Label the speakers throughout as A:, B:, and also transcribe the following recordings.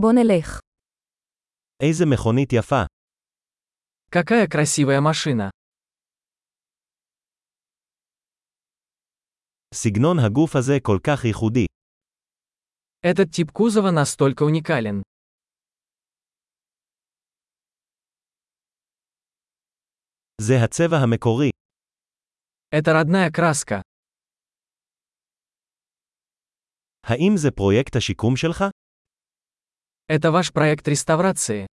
A: בוא נלך.
B: איזה מכונית יפה.
C: Какая красивая машина.
B: סגנון הגוף הזה כל כך ייחודי.
C: Этот тип кузова настолько уникален.
B: זה הצבע המקורי.
C: Это родная краска.
B: האם זה פרויקט השיקום שלך?
C: Это ваш проект реставрации.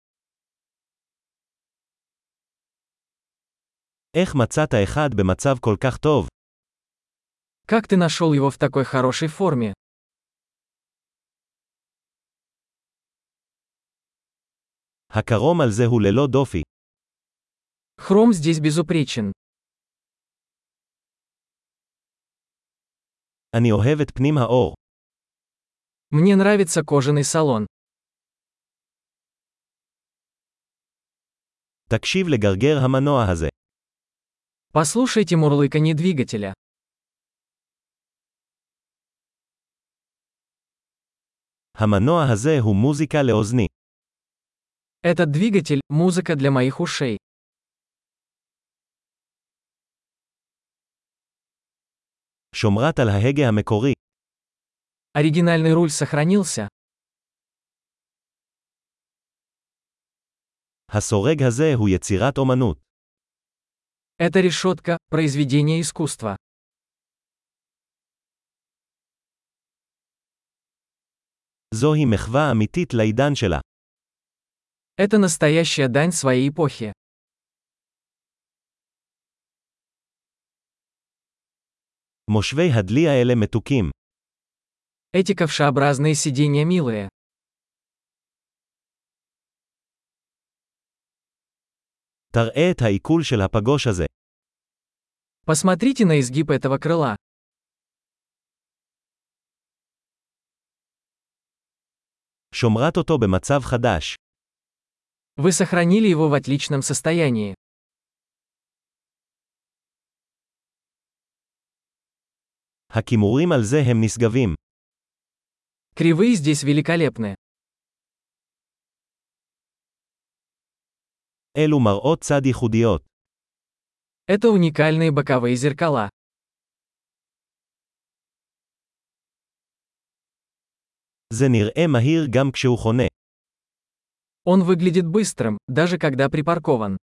B: איך מצאת אחד במצב כל כך טוב?
C: Как ты нашел его в такой хорошей форме?
B: הקרום על זה הוא ללא דופי.
C: Хром здесь безупречен.
B: אני אוהב את פנים האור.
C: Мне нравится кожаный салон.
B: תקשיב לגרגר המנוע הזה.
C: Послушайте мурлыканье двигателя.
B: המנוע הזה הוא מוזיקה לאוזני.
C: Этот двигатель – музыка для моих ушей.
B: שומרת על ההגה המקורי.
C: Оригинальный руль сохранился.
B: הסורג הזה הוא יצירת אומנות.
C: Эта решетка – произведение искусства.
B: זוהי מחווה אמיתית לעידן שלה.
C: Это настоящая дань своей эпохи.
B: מושבי הדלי האלה מתוקים.
C: Эти ковшеобразные сиденья милые.
B: תראה את העיכול של הפגוש הזה.
C: Посмотрите на изгиб этого крыла.
B: שומרת אותו במצב חדש.
C: Вы сохранили его в отличном состоянии.
B: הכימורים על זה הם נשגבים.
C: Кривые здесь великолепны.
B: אלו מראות צד ייחודיות.
C: Это уникальные боковые зеркала.
B: זה נראה מהיר גם כשהוא חונה.
C: Он выглядит быстрым, даже когда припаркован.